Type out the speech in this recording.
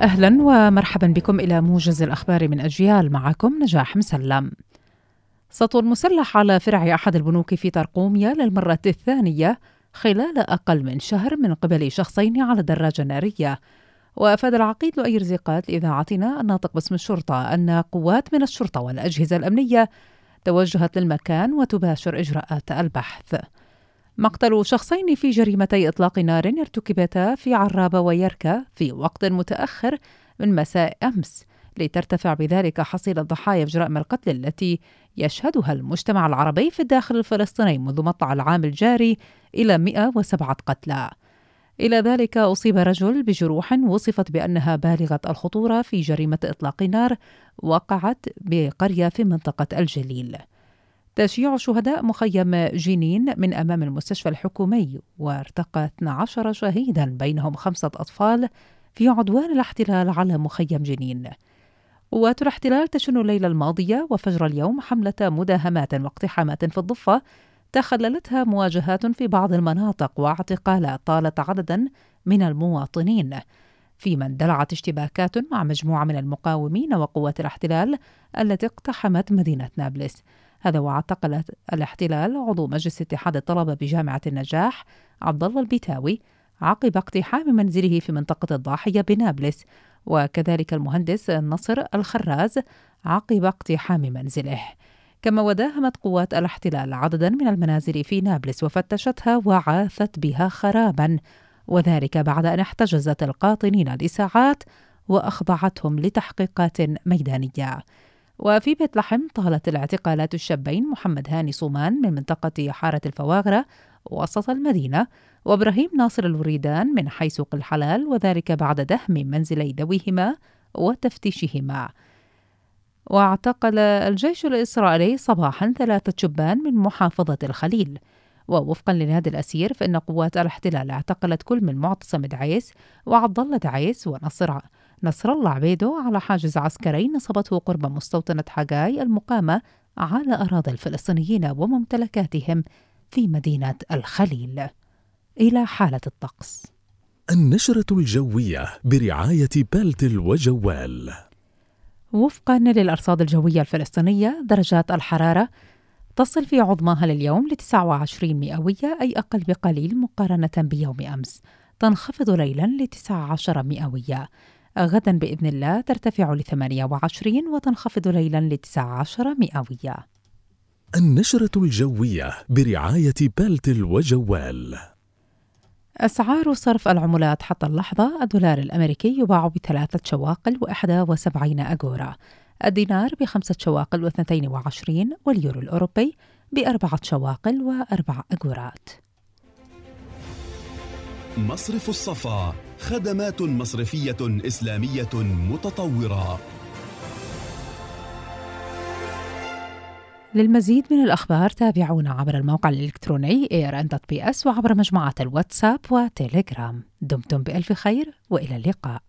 أهلا ومرحبا بكم إلى موجز الأخبار من أجيال. معكم نجاح مسلم. سطو المسلح على فرع أحد البنوك في ترقوميا للمرة الثانية خلال أقل من شهر من قبل شخصين على دراجة نارية. وأفاد العقيد لؤي رزيقات لإذاعتنا الناطق باسم الشرطة أن قوات من الشرطة والأجهزة الأمنية توجهت للمكان وتباشر إجراءات البحث. مقتل شخصين في جريمتي إطلاق نار ارتكبتا في عرابة ويركا في وقت متأخر من مساء أمس لترتفع بذلك حصيلة ضحايا في جرائم القتل التي يشهدها المجتمع العربي في الداخل الفلسطيني منذ مطلع العام الجاري إلى 107 قتلى. إلى ذلك أصيب رجل بجروح وصفت بأنها بالغة الخطورة في جريمة إطلاق نار وقعت بقرية في منطقة الجليل. تشييع شهداء مخيم جنين من أمام المستشفى الحكومي وارتقى 12 شهيدا بينهم خمسة أطفال في عدوان الاحتلال على مخيم جنين. قوات الاحتلال تشن الليلة الماضية وفجر اليوم حملة مداهمات واقتحامات في الضفة تخللتها مواجهات في بعض المناطق واعتقالات طالت عددا من المواطنين. فيما اندلعت اشتباكات مع مجموعة من المقاومين وقوات الاحتلال التي اقتحمت مدينة نابلس. هذا واعتقل الاحتلال عضو مجلس اتحاد الطلبة بجامعة النجاح عبد الله البيتاوي عقب اقتحام منزله في منطقة الضاحية بنابلس. وكذلك المهندس نصر الخراز عقب اقتحام منزله. كما وداهمت قوات الاحتلال عددا من المنازل في نابلس وفتشتها وعاثت بها خرابا. وذلك بعد أن احتجزت القاطنين لساعات وأخضعتهم لتحقيقات ميدانية. وفي بيت لحم طالت الاعتقالات الشابين محمد هاني صومان من منطقة حارة الفواغرة وسط المدينة وإبراهيم ناصر الوريدان من حي سوق الحلال وذلك بعد دهم منزلي ذويهما وتفتيشهما. واعتقل الجيش الإسرائيلي صباحا ثلاثة شبان من محافظة الخليل. ووفقا لنادي الأسير فإن قوات الاحتلال اعتقلت كل من معتصم دعيس وعبد الله دعيس ونصر نصر الله عبيدو على حاجز عسكري نصبته قرب مستوطنة حجاي المقامة على أراضي الفلسطينيين وممتلكاتهم في مدينة الخليل. إلى حالة الطقس. النشرة الجوية برعاية بلتل وجوال وفقا للأرصاد الجوية الفلسطينية درجات الحرارة تصل في عظماها لليوم ل 29 مئوية أي أقل بقليل مقارنة بيوم أمس. تنخفض ليلا ل 19 مئوية. غدا بإذن الله ترتفع ل 28 وتنخفض ليلا ل 19 مئوية. النشرة الجوية برعاية بلتل وجوال أسعار صرف العملات حتى اللحظة الدولار الأمريكي يباع بثلاثة شواقل وإحدى وسبعين أجورا الدينار بخمسة شواقل واثنتين وعشرين واليورو الأوروبي بأربعة شواقل وأربع أجورات. مصرف الصفا خدمات مصرفية إسلامية متطورة. للمزيد من الأخبار تابعونا عبر الموقع الإلكتروني air.bs وعبر مجموعات الواتساب وتيليجرام دمتم بألف خير وإلى اللقاء.